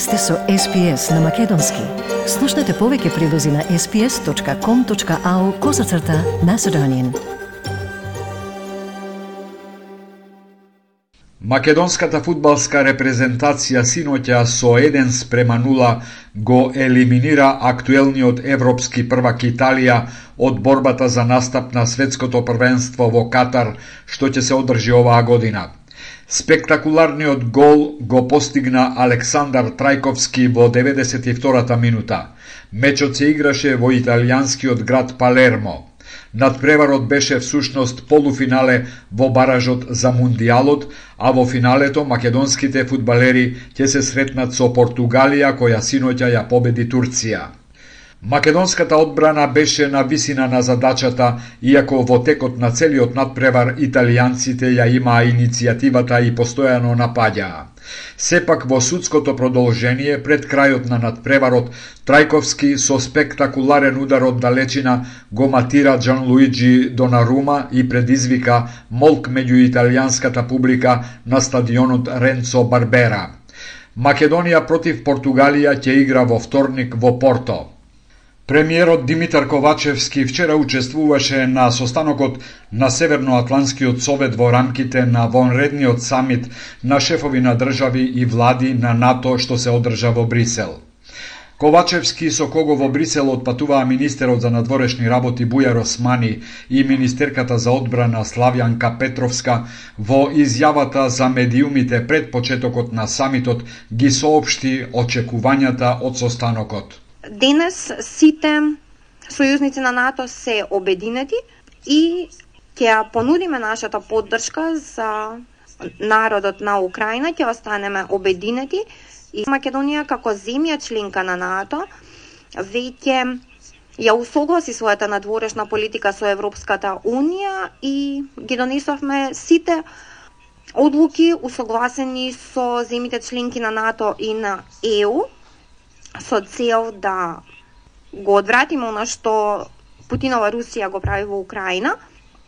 Вие сте со SPS на Македонски. Слушнете повеќе прилози на sps.com.au козацрта на Седонин. Македонската фудбалска репрезентација синоќа со 1 спрема 0 го елиминира актуелниот европски првак Италија од борбата за настап на светското првенство во Катар, што ќе се одржи оваа година. Спектакуларниот гол го постигна Александар Трајковски во 92-та минута. Мечот се играше во италијанскиот град Палермо. Надпреварот беше всушност полуфинале во баражот за Мундијалот, а во финалето македонските фудбалери ќе се сретнат со Португалија која синоќа ја победи Турција. Македонската одбрана беше на висина на задачата, иако во текот на целиот надпревар италијанците ја имаа иницијативата и постојано напаѓаа. Сепак во судското продолжение пред крајот на надпреварот Трајковски со спектакуларен удар од далечина го матира Джан Луиджи Донарума и предизвика молк меѓу италијанската публика на стадионот Ренцо Барбера. Македонија против Португалија ќе игра во вторник во Порто. Премиерот Димитар Ковачевски вчера учествуваше на состанокот на Северноатланскиот совет во рамките на вонредниот самит на шефови на држави и влади на НАТО што се одржа во Брисел. Ковачевски со кого во Брисел отпатуваа министерот за надворешни работи Бујар Османи и министерката за одбрана Славјанка Петровска во изјавата за медиумите пред почетокот на самитот ги соопшти очекувањата од состанокот. Денес сите сојузници на НАТО се обединети и ќе ја понудиме нашата поддршка за народот на Украина, ќе останеме обединети и Македонија како земја членка на НАТО веќе ја усогласи својата надворешна политика со Европската Унија и ги донесовме сите одлуки усогласени со земите членки на НАТО и на ЕУ со цел да го одвратиме она што Путинова Русија го прави во Украина,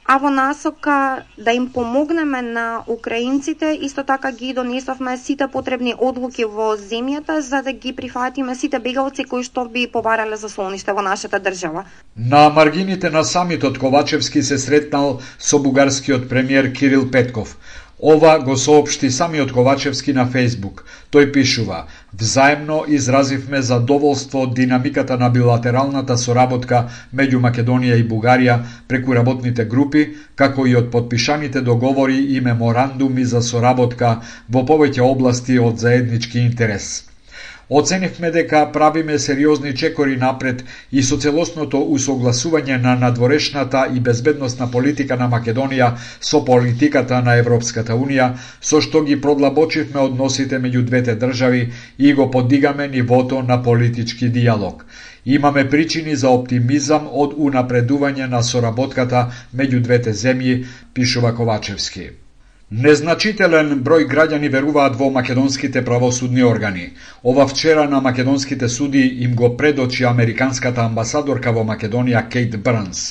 а во насока да им помогнеме на украинците, исто така ги донесовме сите потребни одлуки во земјата за да ги прифатиме сите бегалци кои што би побарале за солниште во нашата држава. На маргините на самитот Ковачевски се сретнал со бугарскиот премиер Кирил Петков. Ова го соопшти самиот Ковачевски на Фейсбук. Тој пишува: Взаемно изразивме задоволство од динамиката на билатералната соработка меѓу Македонија и Бугарија преку работните групи, како и од подпишаните договори и меморандуми за соработка во повеќе области од заеднички интерес. Оценивме дека правиме сериозни чекори напред и со целосното усогласување на надворешната и безбедносна политика на Македонија со политиката на Европската Унија, со што ги продлабочивме односите меѓу двете држави и го подигаме нивото на политички диалог. Имаме причини за оптимизам од унапредување на соработката меѓу двете земји, пишува Ковачевски. Незначителен број граѓани веруваат во македонските правосудни органи. Ова вчера на македонските суди им го предочи американската амбасадорка во Македонија Кейт Брнс.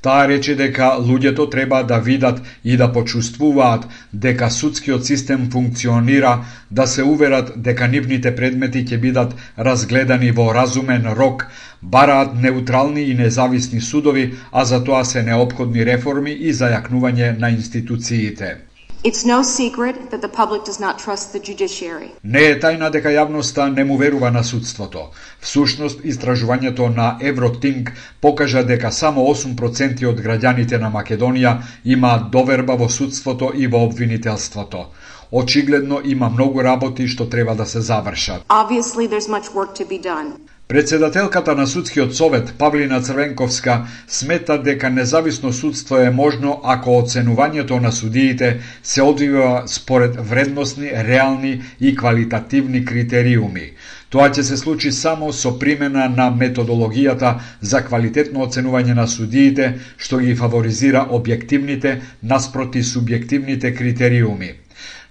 Таа рече дека луѓето треба да видат и да почувствуваат дека судскиот систем функционира, да се уверат дека нивните предмети ќе бидат разгледани во разумен рок, бараат неутрални и независни судови, а за тоа се необходни реформи и зајакнување на институциите. It's no secret that the public does not trust the judiciary. Не е тајна дека јавноста не му верува на судството. Всушност, истражувањето на Евротинг покажа дека само 8% од граѓаните на Македонија имаат доверба во судството и во обвинителството. Очигледно има многу работи што треба да се завршат. Obviously, there's much work to be done. Председателката на судскиот совет Павлина Црвенковска смета дека независно судство е можно ако оценувањето на судиите се одвива според вредностни, реални и квалитативни критериуми. Тоа ќе се случи само со примена на методологијата за квалитетно оценување на судиите, што ги фаворизира објективните наспроти субјективните критериуми.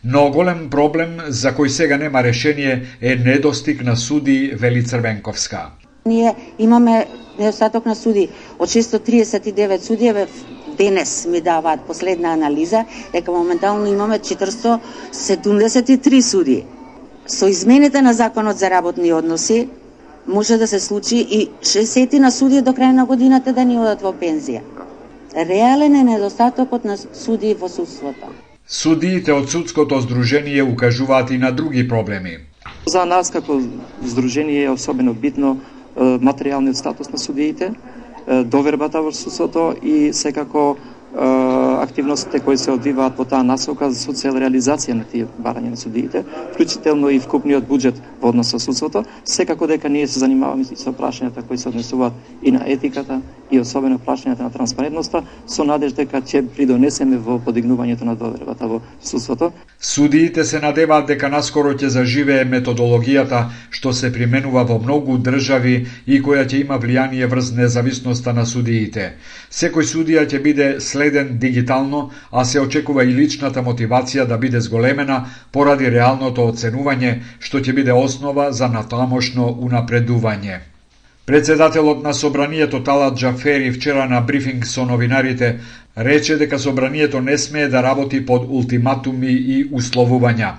Но голем проблем за кој сега нема решение е недостиг на суди, вели Црвенковска. Ние имаме недостаток на суди. Од 639 судиеве денес ми даваат последна анализа дека моментално имаме 473 суди. Со измените на Законот за работни односи може да се случи и 60 на суди до крај на годината да ни одат во пензија. Реален е недостатокот на суди во судството. Судиите од судското здружение укажуваат и на други проблеми. За нас како здружение е особено битно материјалниот статус на судиите, довербата во судството и секако активностите кои се одвиваат во таа насока со цел реализација на тие барања на судиите, вклучително и вкупниот буџет во однос со судството, секако дека ние се занимаваме со прашањата кои се однесуваат и на етиката и особено прашањата на транспарентноста, со надеж дека ќе придонесеме во подигнувањето на довербата во судството. Судиите се надеваат дека наскоро ќе заживее методологијата што се применува во многу држави и која ќе има влијание врз независноста на судиите. Секој судија ќе биде следен дигитално, а се очекува и личната мотивација да биде зголемена поради реалното оценување, што ќе биде основа за натамошно унапредување. Председателот на Собранието Талат Джафери вчера на брифинг со новинарите рече дека Собранието не смее да работи под ултиматуми и условувања.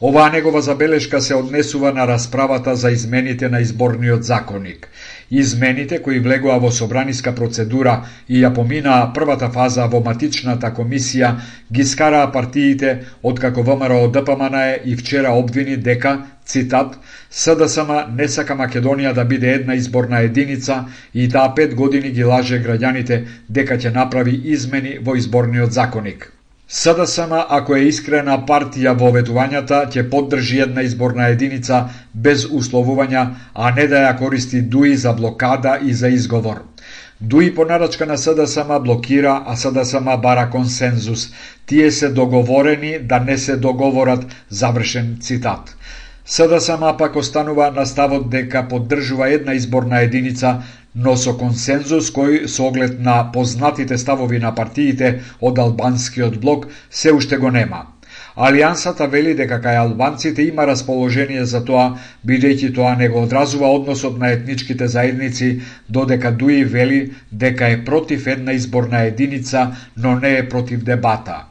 Оваа негова забелешка се однесува на расправата за измените на изборниот законник. Измените кои влегоа во собраниска процедура и ја поминаа првата фаза во матичната комисија ги скараа партиите откако ВМРО ДПМН и вчера обвини дека, цитат, СДСМ не сака Македонија да биде една изборна единица и таа пет години ги лаже граѓаните дека ќе направи измени во изборниот законик. СДСМ, ако е искрена партија во ветувањата, ќе поддржи една изборна единица без условувања, а не да ја користи ДУИ за блокада и за изговор. ДУИ по нарачка на СДСМ блокира, а СДСМ бара консензус. Тие се договорени да не се договорат, завршен цитат. СДСМ пак останува на ставот дека поддржува една изборна единица, но со консензус кој со оглед на познатите ставови на партиите од албанскиот блок се уште го нема. Алијансата вели дека кај албанците има расположение за тоа, бидејќи тоа не го одразува односот на етничките заедници, додека Дуи вели дека е против една изборна единица, но не е против дебата.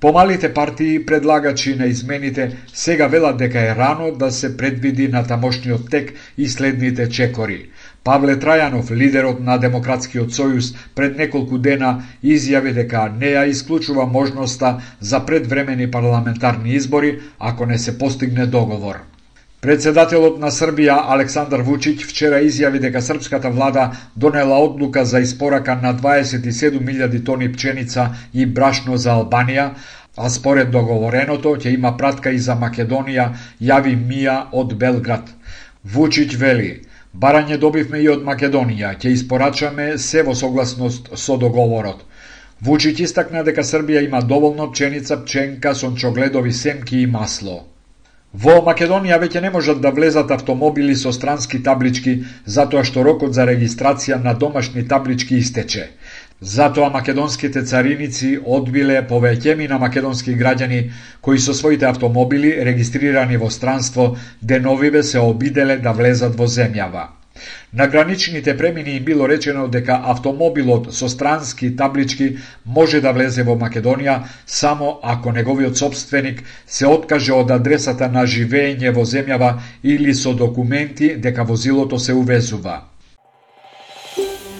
Помалите партии предлагачи на измените сега велат дека е рано да се предвиди на тамошниот тек и следните чекори. Павле Трајанов, лидерот на Демократскиот сојуз, пред неколку дена изјави дека не ја исклучува можноста за предвремени парламентарни избори ако не се постигне договор. Председателот на Србија Александар Вучиќ вчера изјави дека српската влада донела одлука за испорака на 27.000 тони пченица и брашно за Албанија, а според договореното ќе има пратка и за Македонија, јави Мија од Белград. Вучиќ вели: Барање добивме и од Македонија, ќе испорачаме се во согласност со договорот. Вучич истакна дека Србија има доволно пченица, пченка, сончогледови семки и масло. Во Македонија веќе не можат да влезат автомобили со странски таблички затоа што рокот за регистрација на домашни таблички истече. Затоа македонските цариници одбиле повеќеми на македонски граѓани кои со своите автомобили регистрирани во странство деновиве се обиделе да влезат во земјава. На граничните премини им било речено дека автомобилот со странски таблички може да влезе во Македонија само ако неговиот собственик се откаже од адресата на живење во земјава или со документи дека возилото се увезува.